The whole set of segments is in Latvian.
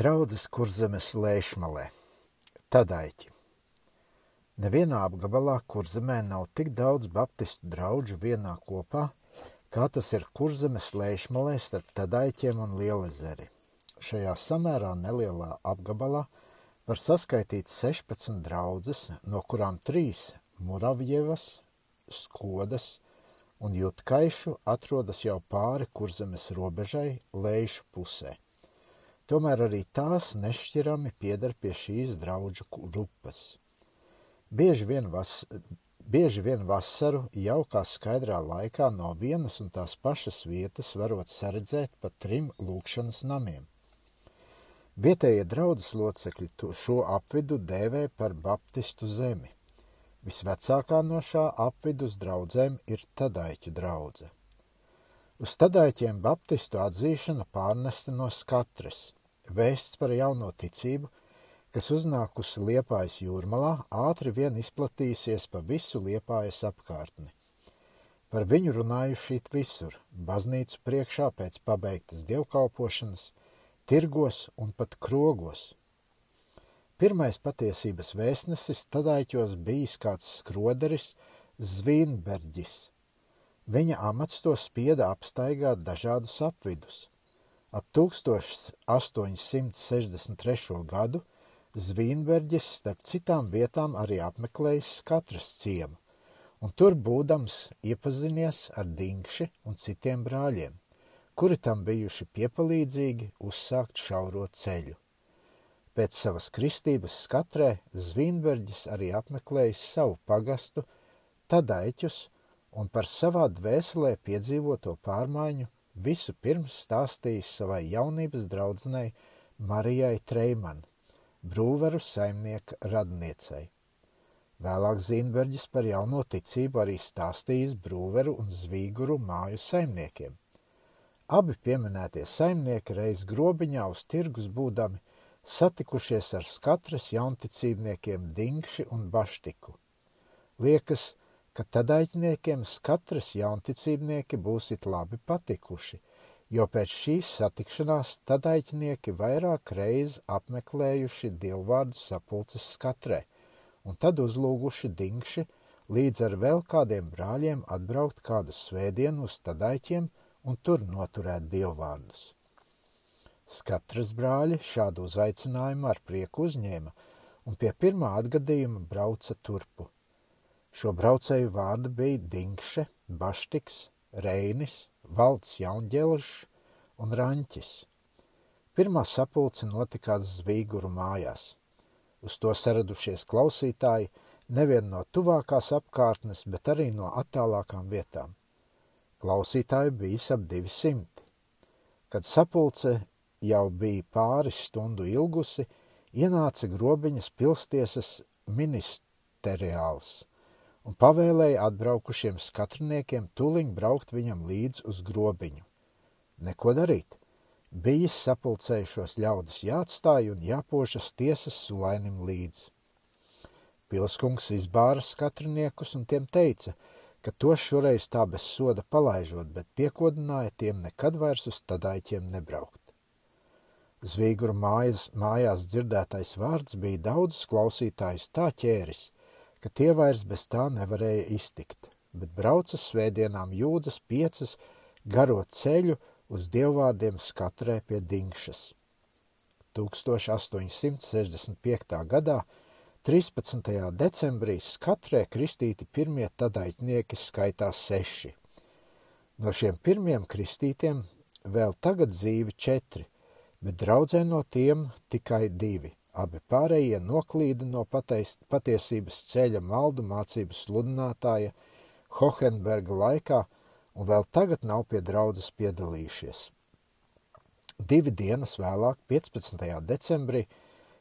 Draudzes kurzemes lēšmalē. Tadaiķi. Nevienā apgabalā kurzemē nav tik daudz baptistu draugu vienā kopā, kā tas ir kurzemes lēšmalē starp Tadaiķiem un Lielezeri. Šajā samērā nelielā apgabalā var saskaitīt 16 draudzes, no kurām 3 Muravjevas, Skodas un Jutkaišu atrodas jau pāri kurzemes robežai Lēšu pusē. Tomēr arī tās nešķirami pieder pie šīs draudžu grupas. Bieži vien, vas, bieži vien vasaru jaukā skaidrā laikā no vienas un tās pašas vietas varot saredzēt pa trim lūkšanas namiem. Vietējie draudzes locekļi šo apvidu dēvē par baptistu zemi. Visvecākā no šā apvidus draudzēm ir Tadaiķu draudze. Uz Tadaiķiem baptistu atzīšana pārnesta no skatras – Vēsts par jauno ticību, kas uznākusi Liepājas jūrmalā, ātri vien izplatīsies pa visu Liepājas apkārtni. Par viņu runājuši it visur, baznīcu priekšā pēc pabeigtas dievkalpošanas, tirgos un pat krogos. Pirmais patiesības vēstnesis tadaiķos bijis kāds skroderis Zvīnberģis. Viņa amats to spieda apstaigāt dažādus apvidus. Ap 1863. gadu Zvīnberģis starp citām vietām arī apmeklējis katras ciemu, un tur būdams iepazinies ar Dinkši un citiem brāļiem, kuri tam bijuši piepalīdzīgi uzsākt šauro ceļu. Pēc savas kristības skatrē Zvīnberģis arī apmeklējis savu pagastu, tadaiķus un par savā dvēselē piedzīvoto pārmaiņu visu pirms stāstījis savai jaunības draudzenei Marijai Treiman, brūveru saimnieka radniecei. Vēlāk Zīnberģis par jauno ticību arī stāstījis brūveru un zvīguru māju saimniekiem. Abi pieminētie saimnieki reiz grobiņā uz tirgus būdami satikušies ar skatras jaunticībniekiem Dinkši un Baštiku. Liekas, ka tadaitniekiem skatras jaunticībnieki būsit labi patikuši, jo pēc šīs satikšanās tadaitnieki vairāk reiz apmeklējuši dievvvārdu sapulces skatrē, un tad uzlūguši dingši līdz ar vēl kādiem brāļiem atbraukt kādu svētdienu uz tadaiķiem un tur noturēt dievvvārdus. Skatras brāļi šādu uzaicinājumu ar prieku uzņēma un pie pirmā atgadījuma brauca turpu – Šo braucēju vārdi bija Dinkše, Baštiks, Reinis, Valds Jaunģelžs un Raņķis. Pirmā sapulce notikās Zvīguru mājās. Uz to saradušies klausītāji nevien no tuvākās apkārtnes, bet arī no attālākām vietām. Klausītāji bija ap 200. Kad sapulce jau bija pāris stundu ilgusi, ienāca grobiņas pilstiesas ministeriāls – un pavēlēja atbraukušiem skatriniekiem tuliņ braukt viņam līdz uz grobiņu. Neko darīt. Bijis sapulcējušos ļaudis jāatstāj un jāpošas tiesas sulainim līdz. Pilskungs izbāra skatriniekus un tiem teica, ka to šoreiz tā bez soda palaižot, bet piekodināja tiem nekad vairs uz tadaiķiem nebraukt. Zvīguru mājas, mājās dzirdētais vārds bija daudzus klausītājus tā ķēris – ka tie vairs bez tā nevarēja iztikt, bet brauca svētdienām jūdzas piecas garo ceļu uz dievvvārdiem skatrē pie Dinkšas. 1865. gadā 13. decembrī skatrē kristīti pirmie tadaitnieki skaitās seši. No šiem pirmiem kristītiem vēl tagad dzīvi četri, bet draudzē no tiem tikai divi. Abi pārējie noklīda no pateis, patiesības ceļa maldu mācības sludinātāja Hohenberga laikā un vēl tagad nav pie draudzes piedalījušies. Divi dienas vēlāk, 15. decembrī,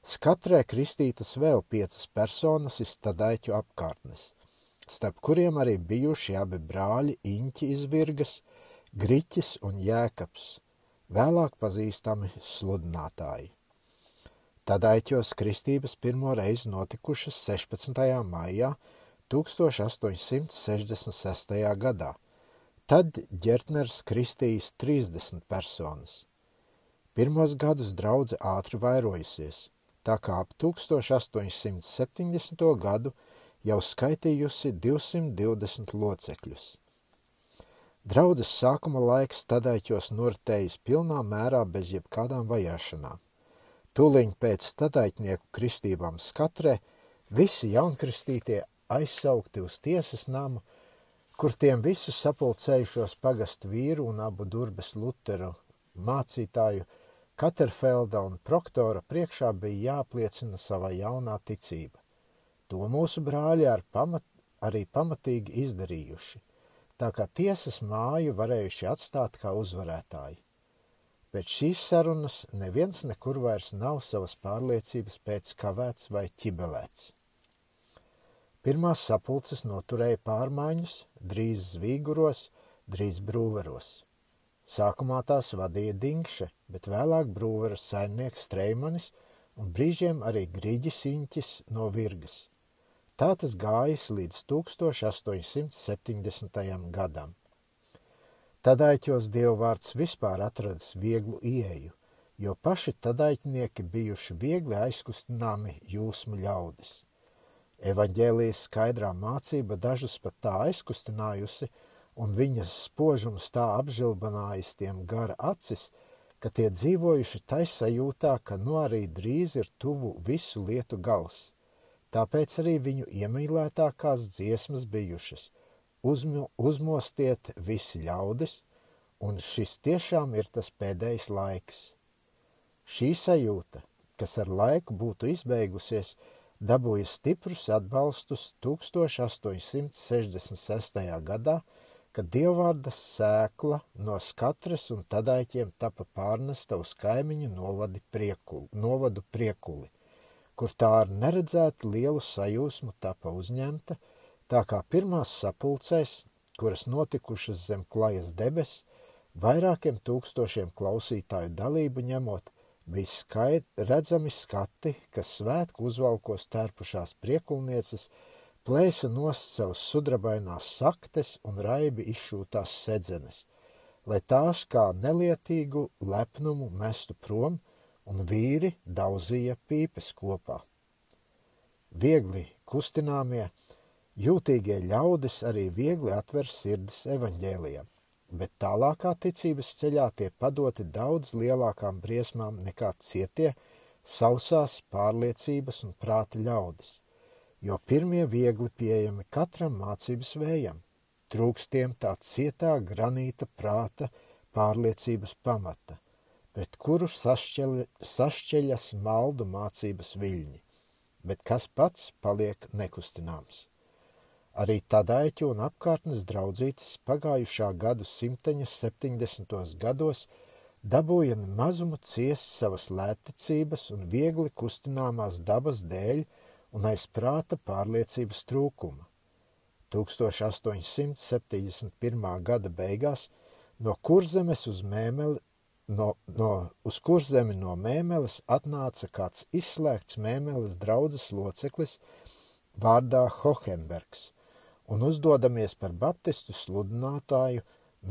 skatrē kristītas vēl piecas personas iz tadaiķu apkārtnes, starp kuriem arī bijuši abi brāļi Iņķi izvirgas, Griķis un Jēkabs, vēlāk pazīstami sludinātāji. Tadaiķos kristības pirmo reizi notikušas 16. maijā 1866. gadā. Tad ģertners kristījis 30 personas. Pirmos gadus draudze ātri vairojusies, tā kā ap 1870. gadu jau skaitījusi 220 locekļus. Draudzes sākuma laiks tadaiķos noritējis pilnā mērā bez jebkādām vajāšanām. Tūliņ pēc tadaiķnieku kristībām skatrē visi jaunkristītie aizsaukti uz tiesas namu, kur tiem visu sapulcējušos pagastu vīru un abu durbes Luteru mācītāju Katerfelda un Proktora priekšā bija jāapliecina sava jaunā ticība. To mūsu brāļi ar pamat, arī pamatīgi izdarījuši, tā kā tiesas māju varējuši atstāt kā uzvarētāji. Pēc šīs sarunas neviens nekur vairs nav savas pārliecības pēc kavēts vai ķibelēts. Pirmās sapulces noturēja pārmaiņas, drīz zvīguros, drīz brūveros. Sākumā tās vadīja Dinkše, bet vēlāk brūveras saimnieks Streimanis un brīžiem arī Grīģis Iņķis no Virgas. Tā tas gājis līdz 1870. gadam. Tadaiķos dievvvārds vispār atradis vieglu ieeju, jo paši tadaiķnieki bijuši viegli aizkustināmi jūsmu ļaudis. Evaņģēlijas skaidrā mācība dažus pat tā aizkustinājusi, un viņas spožums tā apžilbanājis tiem gara acis, ka tie dzīvojuši taisajūtā, ka nu arī drīz ir tuvu visu lietu gals. Tāpēc arī viņu iemīlētākās dziesmas bijušas Uzmu, uzmostiet visi ļaudis, un šis tiešām ir tas pēdējais laiks. Šī sajūta, kas ar laiku būtu izbeigusies, dabūja stiprus atbalstus 1866. gadā, kad dievvvārdas sēkla no skatras un tadaiķiem tapa pārnesta uz kaimiņu novadi priekuli, novadu priekuli, kur tā ar neredzētu lielu sajūsmu tapa uzņemta, tā kā pirmās sapulcēs, kuras notikušas zem klajas debes, vairākiem tūkstošiem klausītāju dalību ņemot, bija skaid, redzami skati, kas svētku uzvalkos tērpušās priekulnieces plēsa nost savus sudrabainās saktes un raibi izšūtās sedzenes, lai tās kā nelietīgu lepnumu mestu prom un vīri daudzīja pīpes kopā. Viegli kustināmie, jūtīgie ļaudis arī viegli atver sirdis evaņģēlijam bet tālākā ticības ceļā tie padoti daudz lielākām briesmām nekā cietie, sausās pārliecības un prāta ļaudis, jo pirmie viegli pieejami katram mācības vējam, trūkstiem tā cietā granīta prāta pārliecības pamata, pret kuru sašķeļ, sašķeļas maldu mācības viļņi, bet kas pats paliek nekustināms. Arī tādaiķu un apkārtnes draudzītes pagājušā gadu simteņa 70. gados dabūja mazumu ciest savas lētticības un viegli kustināmās dabas dēļ un aiz prāta pārliecības trūkuma. 1871. gada beigās no kurzemes uz mēmeli no, no, uz kurzemi no mēmeles atnāca kāds izslēgts mēmeles draudzes loceklis vārdā Hohenbergs – un uzdodamies par baptistu sludinātāju,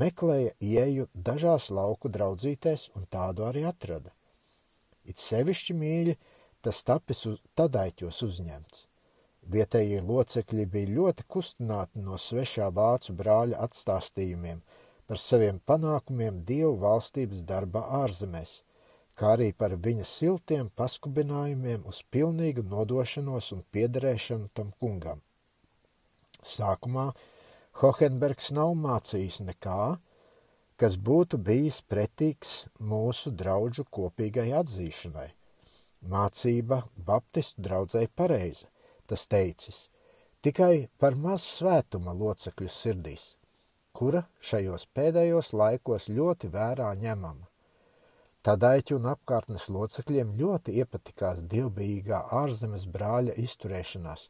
meklēja ieju dažās lauku draudzītēs un tādu arī atrada. It sevišķi mīļi tas tapis uz tadaiķos uzņemts. Vietējie locekļi bija ļoti kustināti no svešā vācu brāļa atstāstījumiem par saviem panākumiem Dievu valstības darbā ārzemēs, kā arī par viņa siltiem paskubinājumiem uz pilnīgu nodošanos un piederēšanu tam kungam. Sākumā Hohenbergs nav mācījis nekā, kas būtu bijis pretīgs mūsu draugu kopīgai atzīšanai. Mācība Baptistu draudzēji pareiza, tas teicis, tikai par maz svētuma locekļu sirdīs, kura šajos pēdējos laikos ļoti vērā ņemama. Tādaiķu un apkārtnes locekļiem ļoti iepatikās dievbijīgā ārzemes brāļa izturēšanās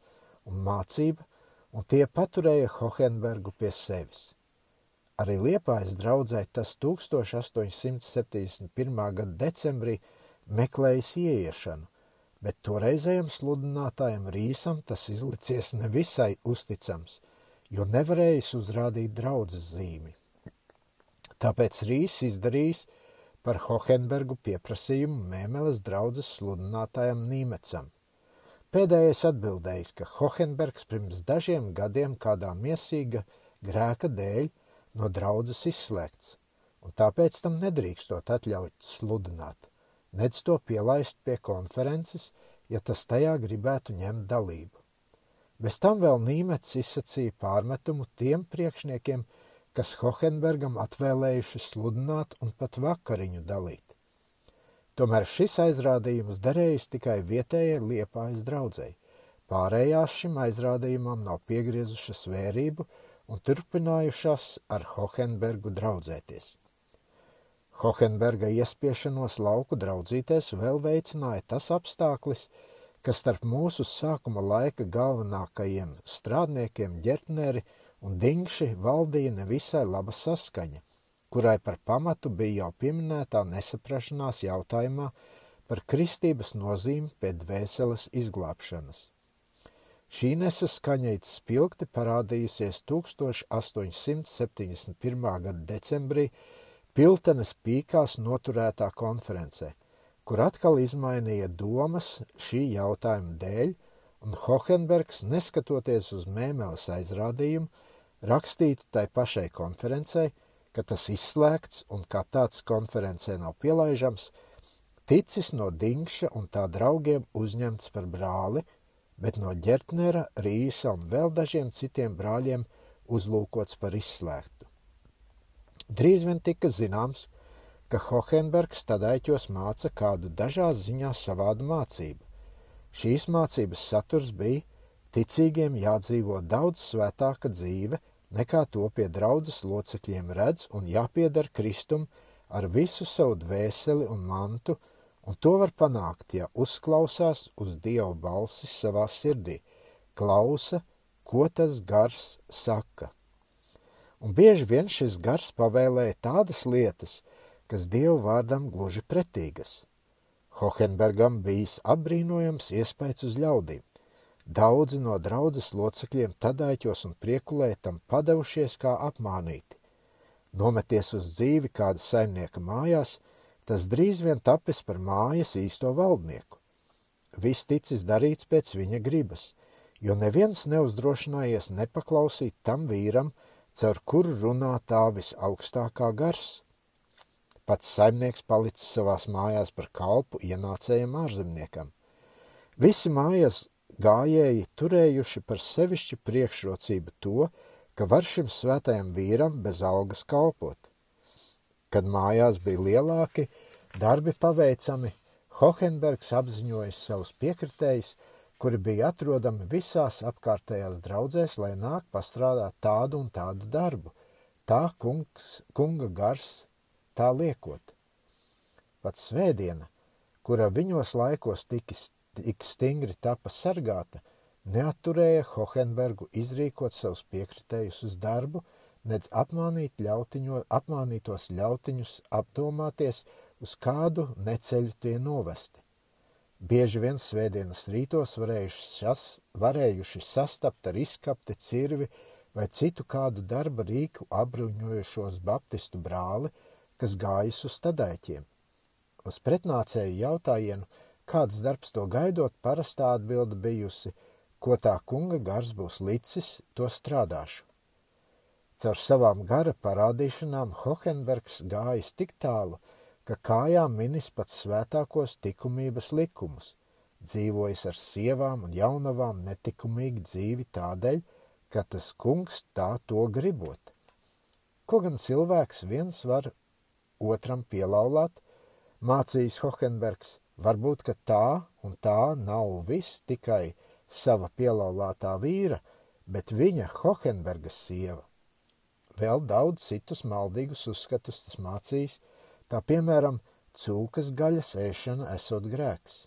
un mācība, un tie paturēja Hohenbergu pie sevis. Arī Liepājas draudzē tas 1871. gada decembrī meklējis ieiešanu, bet toreizējam sludinātājam Rīsam tas izlicies nevisai uzticams, jo nevarējis uzrādīt draudzes zīmi. Tāpēc Rīs izdarījis par Hohenbergu pieprasījumu Mēmeles draudzes sludinātājam Nīmecam. Pēdējais atbildējis, ka Hohenbergs pirms dažiem gadiem kādā miesīga grēka dēļ no draudzes izslēgts, un tāpēc tam nedrīkstot atļaut sludināt, nedz to pielaist pie konferences, ja tas tajā gribētu ņemt dalību. Bez tam vēl Nīmets izsacīja pārmetumu tiem priekšniekiem, kas Hohenbergam atvēlējuši sludināt un pat vakariņu dalīt. Tomēr šis aizrādījums derējis tikai vietējai liepājas draudzēji. Pārējās šim aizrādījumam nav piegriezušas vērību un turpinājušās ar Hohenbergu draudzēties. Hohenberga iespiešanos lauku draudzīties vēl veicināja tas apstākļus, ka starp mūsu sākuma laika galvenākajiem strādniekiem ģertneri un dingši valdīja nevisai laba saskaņa, kurai par pamatu bija jau pieminētā nesaprašanās jautājumā par kristības nozīmi pēc dvēseles izglābšanas. Šī nesaskaņa it spilgti parādījusies 1871. gada decembrī Piltenes pīkās noturētā konferencē, kur atkal izmainīja domas šī jautājuma dēļ, un Hohenbergs, neskatoties uz mēmeles aizrādījumu, rakstītu tai pašai konferencei, ka tas izslēgts un kā tāds konferencē nav pielaižams, ticis no Dingša un tā draugiem uzņemts par brāli, bet no Ģertnera, Rīsa un vēl dažiem citiem brāļiem uzlūkots par izslēgtu. Drīz vien tika zināms, ka Hohenbergs tadaiķos māca kādu dažās ziņās savādu mācību. Šīs mācības saturs bija ticīgiem jādzīvo daudz svētāka dzīve, nekā to pie draudzes locekļiem redz un jāpiedara Kristum ar visu savu dvēseli un mantu, un to var panākt, ja uzklausās uz Dieva balsi savā sirdī, klausa, ko tas gars saka un bieži vien šis gars pavēlēja tādas lietas, kas Dievu vārdam gluži pretīgas. Hohenbergam bijis apbrīnojams iespējas uz ļaudīm. Daudzi no draudzes locekļiem tadaiķos un priekulē tam padevušies kā apmānīti. Nometies uz dzīvi kāda saimnieka mājās, tas drīz vien tapis par mājas īsto valdnieku. Viss ticis darīts pēc viņa gribas, jo neviens neuzdrošinājies nepaklausīt tam vīram, caur kuru runā tā visaugstākā gars. Pats saimnieks palicis savās mājās par kalpu ienācējiem ārzemniekam. Visi mājas gājēji turējuši par sevišķu priekšrocību to, ka var šim svētajam vīram bez algas kalpot. Kad mājās bija lielāki, darbi paveicami, Hohenbergs apziņojas savus piekritējus, kuri bija atrodami visās apkārtējās draudzēs, lai nāk pastrādāt tādu un tādu darbu, tā kungs, kunga gars, tā liekot. Pat svētdiena, kura viņos laikos tik, tik stingri tapa sargāta, neatturēja Hohenbergu izrīkot savus piekritējus uz darbu, nedz apmānīt ļautiņo, apmānītos ļautiņus apdomāties, uz kādu neceļu tie novesti. Bieži vien svētdienas rītos varējuši, sas, varējuši sastapt ar izkapti, cirvi vai citu kādu darba rīku apbruņojušos baptistu brāli, kas gājis uz stadaiķiem. Uz pretnācēju jautājienu, kāds darbs to gaidot, parastā atbilde bijusi, ko tā kunga gars būs licis, to strādāšu. Caur savām gara parādīšanām Hohenbergs gājis tik tālu, ka kājām minis pats svētākos likumības likumus, dzīvojis ar sievām un jaunavām netikumīgi dzīvi tādēļ, ka tas kungs tā to gribot. Ko gan cilvēks viens var otram pielaulāt, mācījis Hohenbergs, varbūt, ka tā un tā nav viss tikai sava pielaulātā vīra, bet viņa Hohenbergas sieva. Vēl daudz citus maldīgus uzskatus tas mācījis, kā piemēram cūkas gaļas ēšana esot grēks.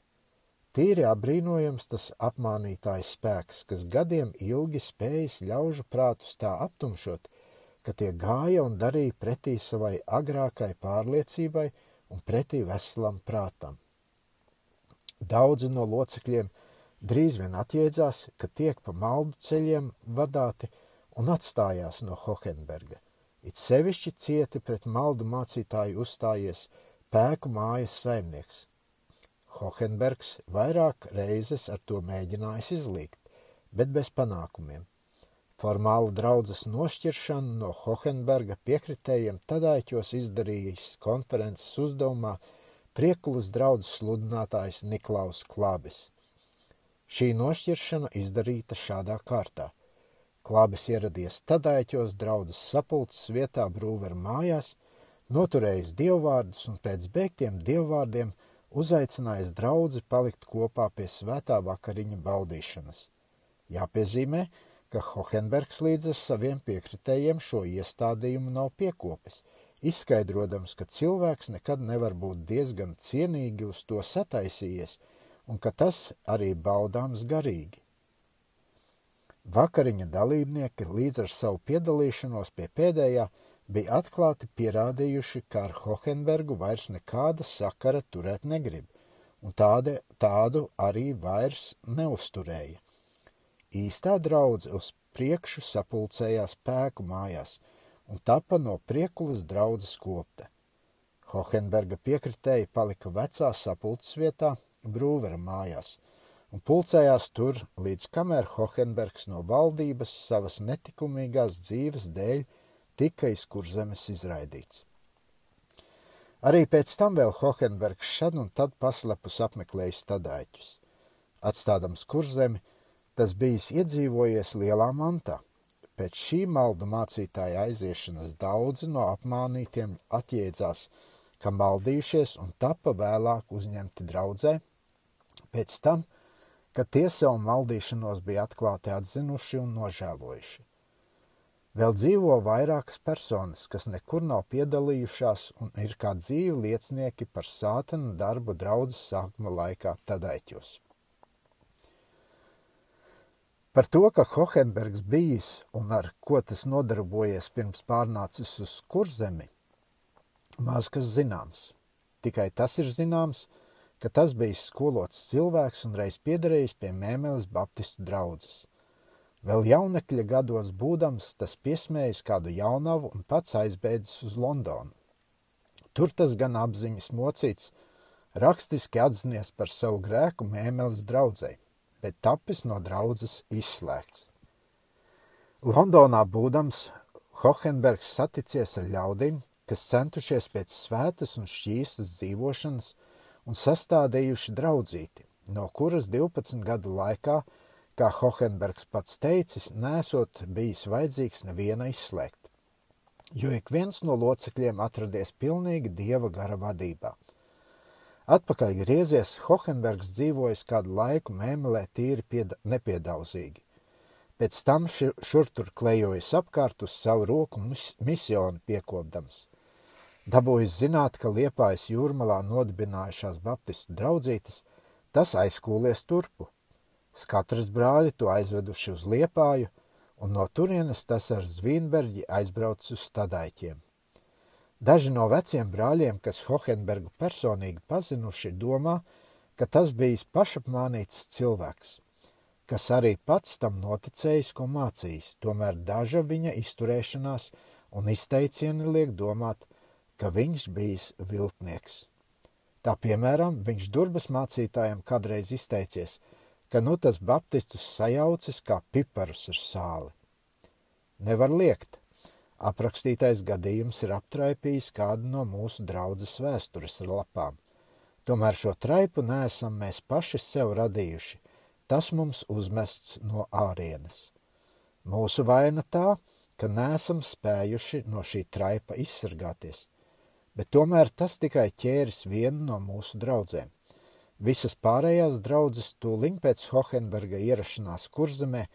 Tīri apbrīnojams tas apmānītājs spēks, kas gadiem ilgi spējas ļaužu prātus tā aptumšot, ka tie gāja un darīja pretī savai agrākai pārliecībai un pretī veselam prātam. Daudzi no locekļiem drīz vien atjēdzās, ka tiek pa maldu ceļiem vadāti un atstājās no Hohenberga – It sevišķi cieti pret maldu mācītāju uzstājies pēku mājas saimnieks. Hohenbergs vairāk reizes ar to mēģinājis izlīgt, bet bez panākumiem. Formāla draudzes nošķiršanu no Hohenberga piekritējiem tadaiķos izdarījis konferences uzdevumā Priekulas draudzes sludinātājs Niklaus Klābis. Šī nošķiršana izdarīta šādā kārtā. Klābis ieradies tadaiķos draudzes sapulces vietā Brūveru mājās, noturējis dievvvārdus un pēc beigtiem dievvvārdiem uzaicinājis draudzi palikt kopā pie svētā vakariņa baudīšanas. Jāpiezīmē, ka Hohenbergs līdz ar saviem piekritējiem šo iestādījumu nav piekopis, izskaidrodams, ka cilvēks nekad nevar būt diezgan cienīgi uz to sataisījies, un ka tas arī baudāms garīgi. Vakariņa dalībnieki līdz ar savu piedalīšanos pie pēdējā bija atklāti pierādījuši, ka ar Hohenbergu vairs nekāda sakara turēt negrib, un tāde, tādu arī vairs neusturēja. Īstā draudze uz priekšu sapulcējās pēku mājās un tapa no priekulas draudzes kopta. Hohenberga piekritēji palika vecā sapulces vietā Brūvera mājās un pulcējās tur, līdz kamēr Hohenbergs no valdības savas netikumīgās dzīves dēļ tika iz kurzemes izraidīts. Arī pēc tam vēl Hohenbergs šad un tad paslepus apmeklējis stadāķus. Atstādams kurzemi, tas bijis iedzīvojies lielā mantā. Pēc šī maldu mācītāja aiziešanas daudzi no apmānītiem atjēdzās, ka maldījušies un tapa vēlāk uzņemti draudzē, pēc tam, kad tie savu maldīšanos bija atklāti atzinuši un nožēlojuši. Vēl dzīvo vairākas personas, kas nekur nav piedalījušās un ir kā dzīvi liecinieki par sātana darbu draudzes sākuma laikā tadaiķos. Par to, ka Hohenbergs bijis un ar ko tas nodarbojies pirms pārnācis uz kurzemi, maz kas zināms. Tikai tas ir zināms, ka tas bija skolots cilvēks un reiz piederējis pie Mēmeles Baptistu draudzes. Vēl jaunekļa gados būdams, tas piesmējis kādu jaunavu un pats aizbēdzis uz Londonu. Tur tas gan apziņas mocīts, rakstiski atzinies par savu grēku Mēmeles draudzei bet tapis no draudzes izslēgts. Londonā būdams, Hohenbergs saticies ar ļaudīm, kas centušies pēc svētas un šķīstas dzīvošanas un sastādījuši draudzīti, no kuras 12 gadu laikā, kā Hohenbergs pats teicis, nesot bijis vajadzīgs neviena izslēgt, jo ik viens no locekļiem atradies pilnīgi dieva gara vadībā – Atpakaļ griezies, Hohenbergs dzīvojis kādu laiku mēmelē tīri pieda, nepiedaudzīgi. Pēc tam šur, šur tur klejojis apkārt uz savu roku mis, misionu piekopdams. Dabūjis zināt, ka Liepājas jūrmalā nodibinājušās baptistu draudzītes, tas aizkūlies turpu. Skatras brāļi to aizveduši uz Liepāju, un no turienes tas ar Zvīnberģi aizbraucis uz stadaiķiem. Daži no veciem brāļiem, kas Hohenbergu personīgi pazinuši, domā, ka tas bijis pašapmānīts cilvēks, kas arī pats tam noticējis, ko mācījis, tomēr daža viņa izturēšanās un izteicieni liek domāt, ka viņš bijis viltnieks. Tā piemēram, viņš durbas mācītājiem kādreiz izteicies, ka nu tas baptistus sajaucis kā piparus ar sāli. Nevar liekt, Aprakstītais gadījums ir aptraipījis kādu no mūsu draudzes vēstures lapām. Tomēr šo traipu neesam mēs paši sev radījuši, tas mums uzmests no ārienes. Mūsu vaina tā, ka neesam spējuši no šī traipa izsargāties, bet tomēr tas tikai ķēris vienu no mūsu draudzēm. Visas pārējās draudzes tūliņ pēc Hohenberga ierašanās kurzemē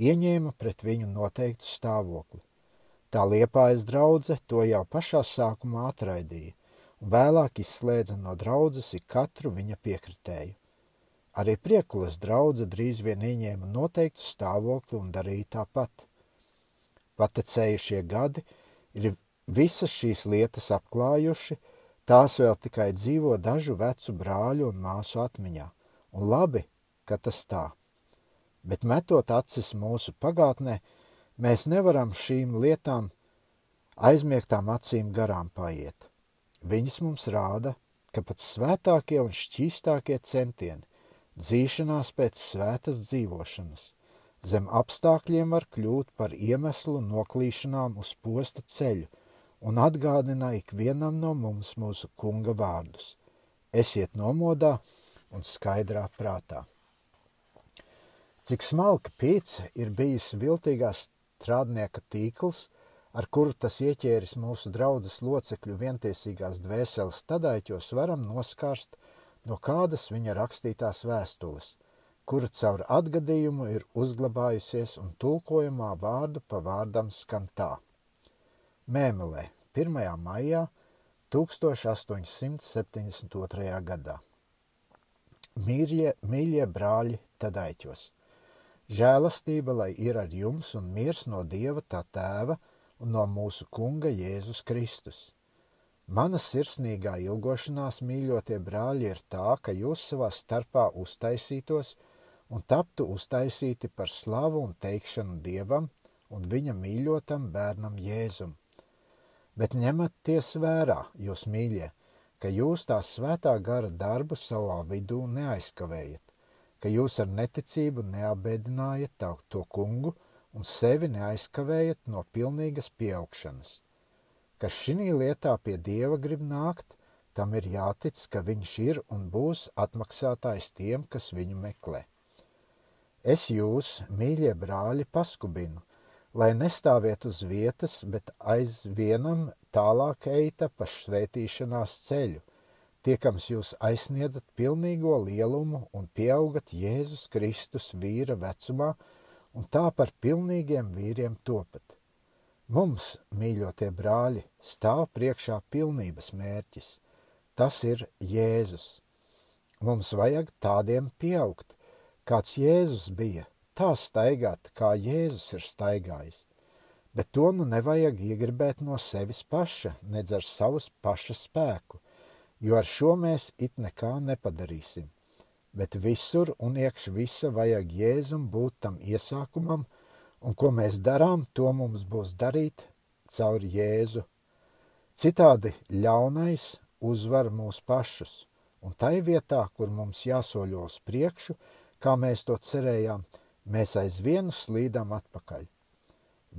ieņēma pret viņu noteiktu stāvokli. Tā liepājas draudze to jau pašā sākumā atraidīja, un vēlāk izslēdza no draudzes ik katru viņa piekritēju. Arī priekulas draudze drīz vien ieņēma noteiktu stāvokli un darīja tāpat. Patecējušie gadi ir visas šīs lietas apklājuši, tās vēl tikai dzīvo dažu vecu brāļu un māsu atmiņā, un labi, ka tas tā. Bet metot acis mūsu pagātnē, Mēs nevaram šīm lietām aizmiegtām acīm garām paiet. Viņas mums rāda, ka pat svētākie un šķīstākie centieni, dzīšanās pēc svētas dzīvošanas, zem apstākļiem var kļūt par iemeslu noklīšanām uz posta ceļu un atgādina ikvienam no mums mūsu kunga vārdus. Esiet nomodā un skaidrā prātā. Cik smalka pīce ir bijis viltīgās strādnieka tīkls, ar kuru tas ieķēris mūsu draudzes locekļu vientiesīgās dvēseles tadaiķos, varam noskārst no kādas viņa rakstītās vēstules, kura caur atgadījumu ir uzglabājusies un tulkojumā vārdu pa vārdam skan tā. Mēmelē, 1. maijā 1872. gadā. Mīļie, mīļie brāļi tadaiķos! Žēlastība, lai ir ar jums un miers no Dieva tā tēva, un no mūsu Kunga Jēzus Kristus. Mana sirsnīgā ilgošanās, mīļotie brāļi, ir tā, ka jūs savā starpā uztaisītos un taptu uztaisīti par slavu un teikšanu Dievam un viņa mīļotam bērnam Jēzum. Bet ņematies vērā, jūs mīļie, ka jūs tā svētā gara darbu savā vidū neaizkavējat, ka jūs ar neticību neabēdinājat to kungu, un sevi neaizkavējat no pilnīgas pieaugšanas. Kas šī lietā pie Dieva grib nākt, tam ir jātic, ka viņš ir un būs atmaksātājs tiem, kas viņu meklē. Es jūs, mīļie brāļi, paskubinu, lai nestāviet uz vietas, bet aizvienam tālāk eita pa svētīšanās ceļu, tiekams jūs aizsniedzat pilnīgo lielumu un pieaugat Jēzus Kristus vīra vecumā, un tā par pilnīgiem vīriem topat. Mums, mīļotie brāļi, stāv priekšā pilnības mērķis. Tas ir Jēzus. Mums vajag tādiem pieaugt, kāds Jēzus bija, tā staigāt, kā Jēzus ir staigājis. Bet to nu nevajag iegribēt no sevis paša, nedz ar savus paša spēku, jo ar šo mēs it nekā nepadarīsim bet visur un iekš visa vajag Jēzum būt tam iesākumam, un ko mēs darām, to mums būs darīt caur Jēzu. Citādi ļaunais uzvar mūs pašus, un tai vietā, kur mums jāsoļo uz priekšu, kā mēs to cerējām, mēs aizvien slīdam atpakaļ.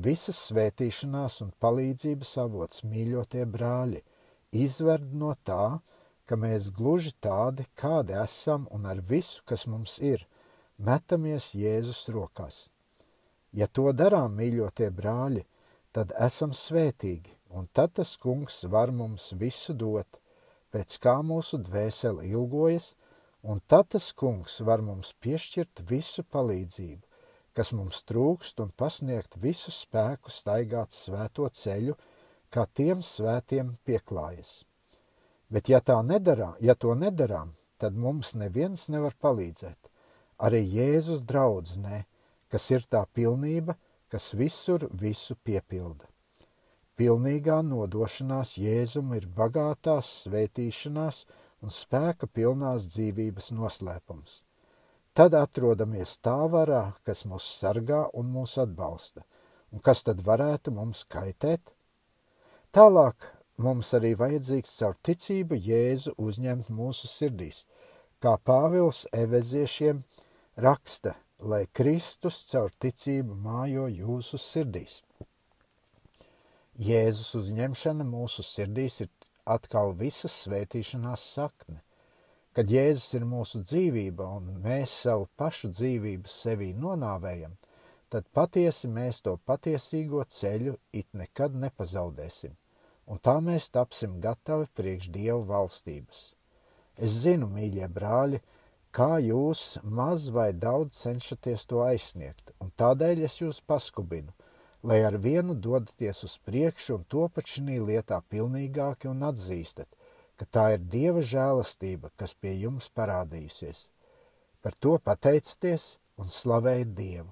Visas svētīšanās un palīdzības avots, mīļotie brāļi, izverd no tā, ka mēs gluži tādi, kādi esam un ar visu, kas mums ir, metamies Jēzus rokās. Ja to darām, mīļotie brāļi, tad esam svētīgi, un tad tas kungs var mums visu dot, pēc kā mūsu dvēsele ilgojas, un tad tas kungs var mums piešķirt visu palīdzību, kas mums trūkst, un pasniegt visu spēku staigāt svēto ceļu, kā tiem svētiem pieklājas. Bet ja tā nedarām, ja to nedarām, tad mums neviens nevar palīdzēt. Arī Jēzus draudznē, kas ir tā pilnība, kas visur visu piepilda. Pilnīgā nodošanās Jēzum ir bagātās svētīšanās un spēka pilnās dzīvības noslēpums. Tad atrodamies tā varā, kas mūs sargā un mūs atbalsta, un kas tad varētu mums kaitēt? Tālāk mums arī vajadzīgs caur ticību Jēzu uzņemt mūsu sirdīs, kā Pāvils eveziešiem raksta, lai Kristus caur ticību mājo jūsu sirdīs. Jēzus uzņemšana mūsu sirdīs ir atkal visas svētīšanās sakne. Kad Jēzus ir mūsu dzīvība un mēs savu pašu dzīvību sevī nonāvējam, tad patiesi mēs to patiesīgo ceļu it nekad nepazaudēsim un tā mēs tapsim gatavi priekš Dievu valstības. Es zinu, mīļie brāļi, kā jūs maz vai daudz cenšaties to aizsniegt, un tādēļ es jūs paskubinu, lai ar vienu dodaties uz priekšu un to pat šī lietā pilnīgāki un atzīstat, ka tā ir Dieva žēlastība, kas pie jums parādījusies. Par to pateicieties un slavējiet Dievu,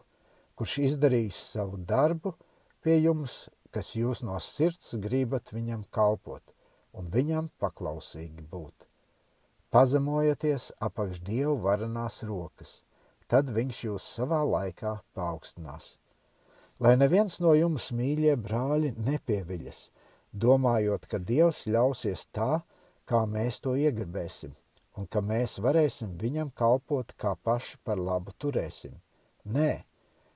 kurš izdarījis savu darbu pie jums kas jūs no sirds gribat viņam kalpot un viņam paklausīgi būt. Pazemojieties apakš Dievu varenās rokas, tad viņš jūs savā laikā paaugstinās. Lai neviens no jums, mīļie brāļi, nepieviļas, domājot, ka Dievs ļausies tā, kā mēs to iegribēsim, un ka mēs varēsim viņam kalpot, kā paši par labu turēsim. Nē,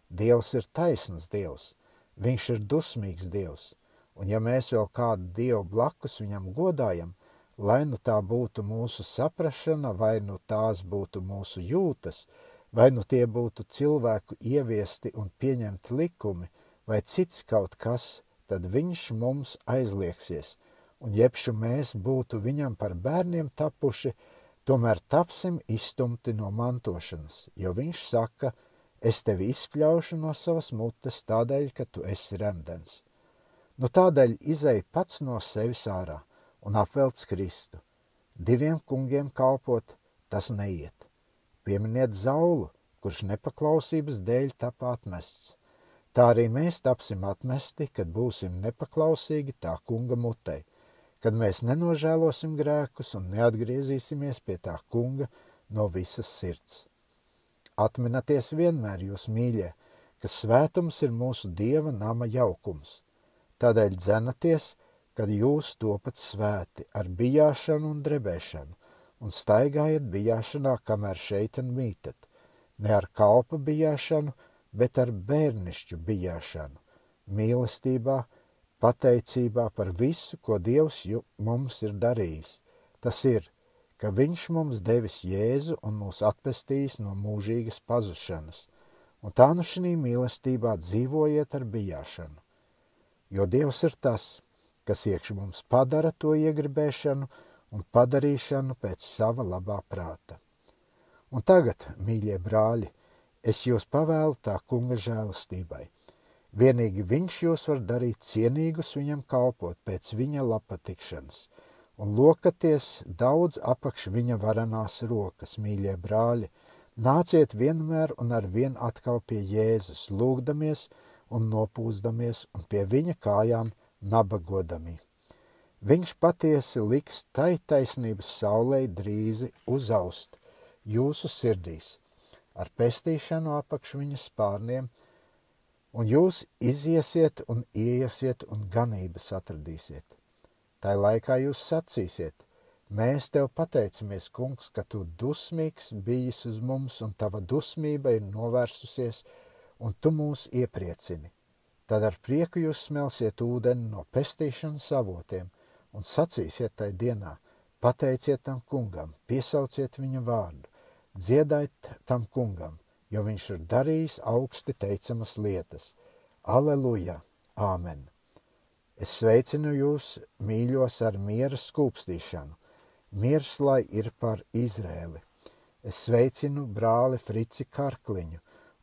Dievs ir taisns Dievs, viņš ir dusmīgs Dievs, un ja mēs vēl kādu Dievu blakus viņam godājam, lai nu tā būtu mūsu saprašana, vai nu tās būtu mūsu jūtas, vai nu tie būtu cilvēku ieviesti un pieņemti likumi, vai cits kaut kas, tad viņš mums aizliegsies, un jebšu mēs būtu viņam par bērniem tapuši, tomēr tapsim izstumti no mantošanas, jo viņš saka, es tevi izspļaušu no savas mutes tādēļ, ka tu esi remdens. Nu tādēļ izēj pats no sevis ārā un apvelc Kristu. Diviem kungiem kalpot, tas neiet. Pieminiet zaulu, kurš nepaklausības dēļ tapa atmests. Tā arī mēs tapsim atmesti, kad būsim nepaklausīgi tā kunga mutei, kad mēs nenožēlosim grēkus un neatgriezīsimies pie tā kunga no visas sirds. Atminaties vienmēr, jūs mīļie, ka svētums ir mūsu dieva nama jaukums. Tādēļ dzenaties, kad jūs topat svēti ar bijāšanu un drebēšanu, un staigājat bijāšanā, kamēr šeit un mītat, ne ar kalpa bijāšanu, bet ar bērnišķu bijāšanu, mīlestībā, pateicībā par visu, ko Dievs mums ir darījis. Tas ir, ka Viņš mums devis Jēzu un mūs atpestījis no mūžīgas pazušanas, un tā nu šī mīlestībā dzīvojiet ar bijāšanu. Jo Dievs ir tas, kas iekš mums padara to iegribēšanu un padarīšanu pēc sava labā prāta. Un tagad, mīļie brāļi, es jūs pavēlu tā kunga žēlastībai. Vienīgi viņš jūs var darīt cienīgus viņam kalpot pēc viņa patikšanas, un lokaties daudz apakš viņa varanās rokas, mīļie brāļi, nāciet vienmēr un ar vien atkal pie Jēzus, lūgdamies un nopūsdamies un pie viņa kājām nabagodami. Viņš patiesi liks tai taisnības saulē drīzi uzaust jūsu sirdīs, ar pestīšanu apakš viņas spārniem, un jūs iziesiet un ieiesiet un ganības atradīsiet. Tai laikā jūs sacīsiet, mēs tev pateicamies, kungs, ka tu dusmīgs bijis uz mums, un tava dusmība ir novērsusies, un tu mūs iepriecini. Tad ar prieku jūs smelsiet ūdeni no pestīšanas avotiem un sacīsiet tai dienā, pateiciet tam kungam, piesauciet viņa vārdu, dziedājiet tam kungam, jo viņš ir darījis augsti teicamas lietas. Aleluja! Āmen! Es sveicinu jūs, mīļos, ar miera skūpstīšanu. Miers lai ir par Izrēli. Es sveicinu brāli Frici Karkliņu,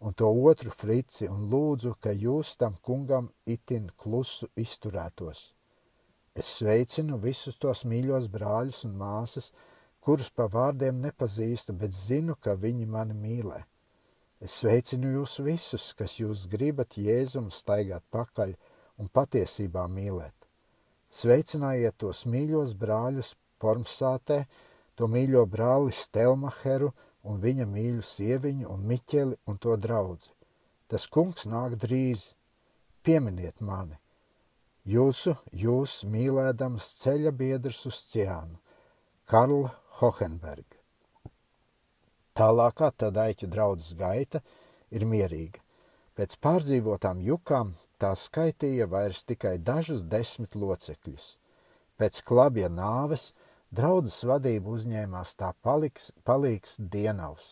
un to otru frici un lūdzu, ka jūs tam kungam itin klusu izturētos. Es sveicinu visus tos mīļos brāļus un māsas, kurus pa vārdiem nepazīstu, bet zinu, ka viņi mani mīlē. Es sveicinu jūs visus, kas jūs gribat Jēzum staigāt pakaļ un patiesībā mīlēt. Sveicinājiet tos mīļos brāļus Pormsātē, to mīļo brāli Stelmaheru un viņa mīļu sieviņu un Miķeli un to draudzi. Tas kungs nāk drīz, pieminiet mani. Jūsu, jūs mīlēdams ceļa biedrs uz ciānu, Karla Hohenberga. Tālākā tad aiķu draudzes gaita ir mierīga. Pēc pārdzīvotām jukām tā skaitīja vairs tikai dažus desmit locekļus. Pēc klabja nāves – Draudzes vadību uzņēmās tā paliks, palīgs Dienavs,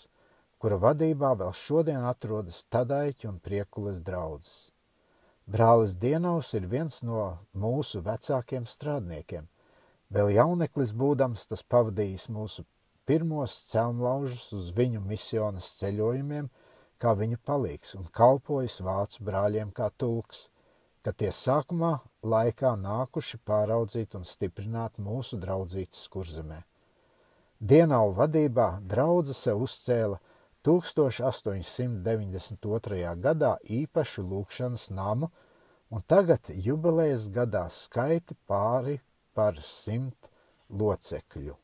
kura vadībā vēl šodien atrodas Tadaiķi un Priekules draudzes. Brālis Dienavs ir viens no mūsu vecākiem strādniekiem. Vēl jauneklis būdams, tas pavadījis mūsu pirmos celmlaužus uz viņu misionas ceļojumiem, kā viņa palīgs un kalpojis vācu brāļiem kā tulks ka tie sākumā laikā nākuši pāraudzīt un stiprināt mūsu draudzītes kurzemē. Dienālu vadībā draudze sev uzcēla 1892. gadā īpašu lūkšanas namu, un tagad jubilejas gadā skaiti pāri par simt locekļu.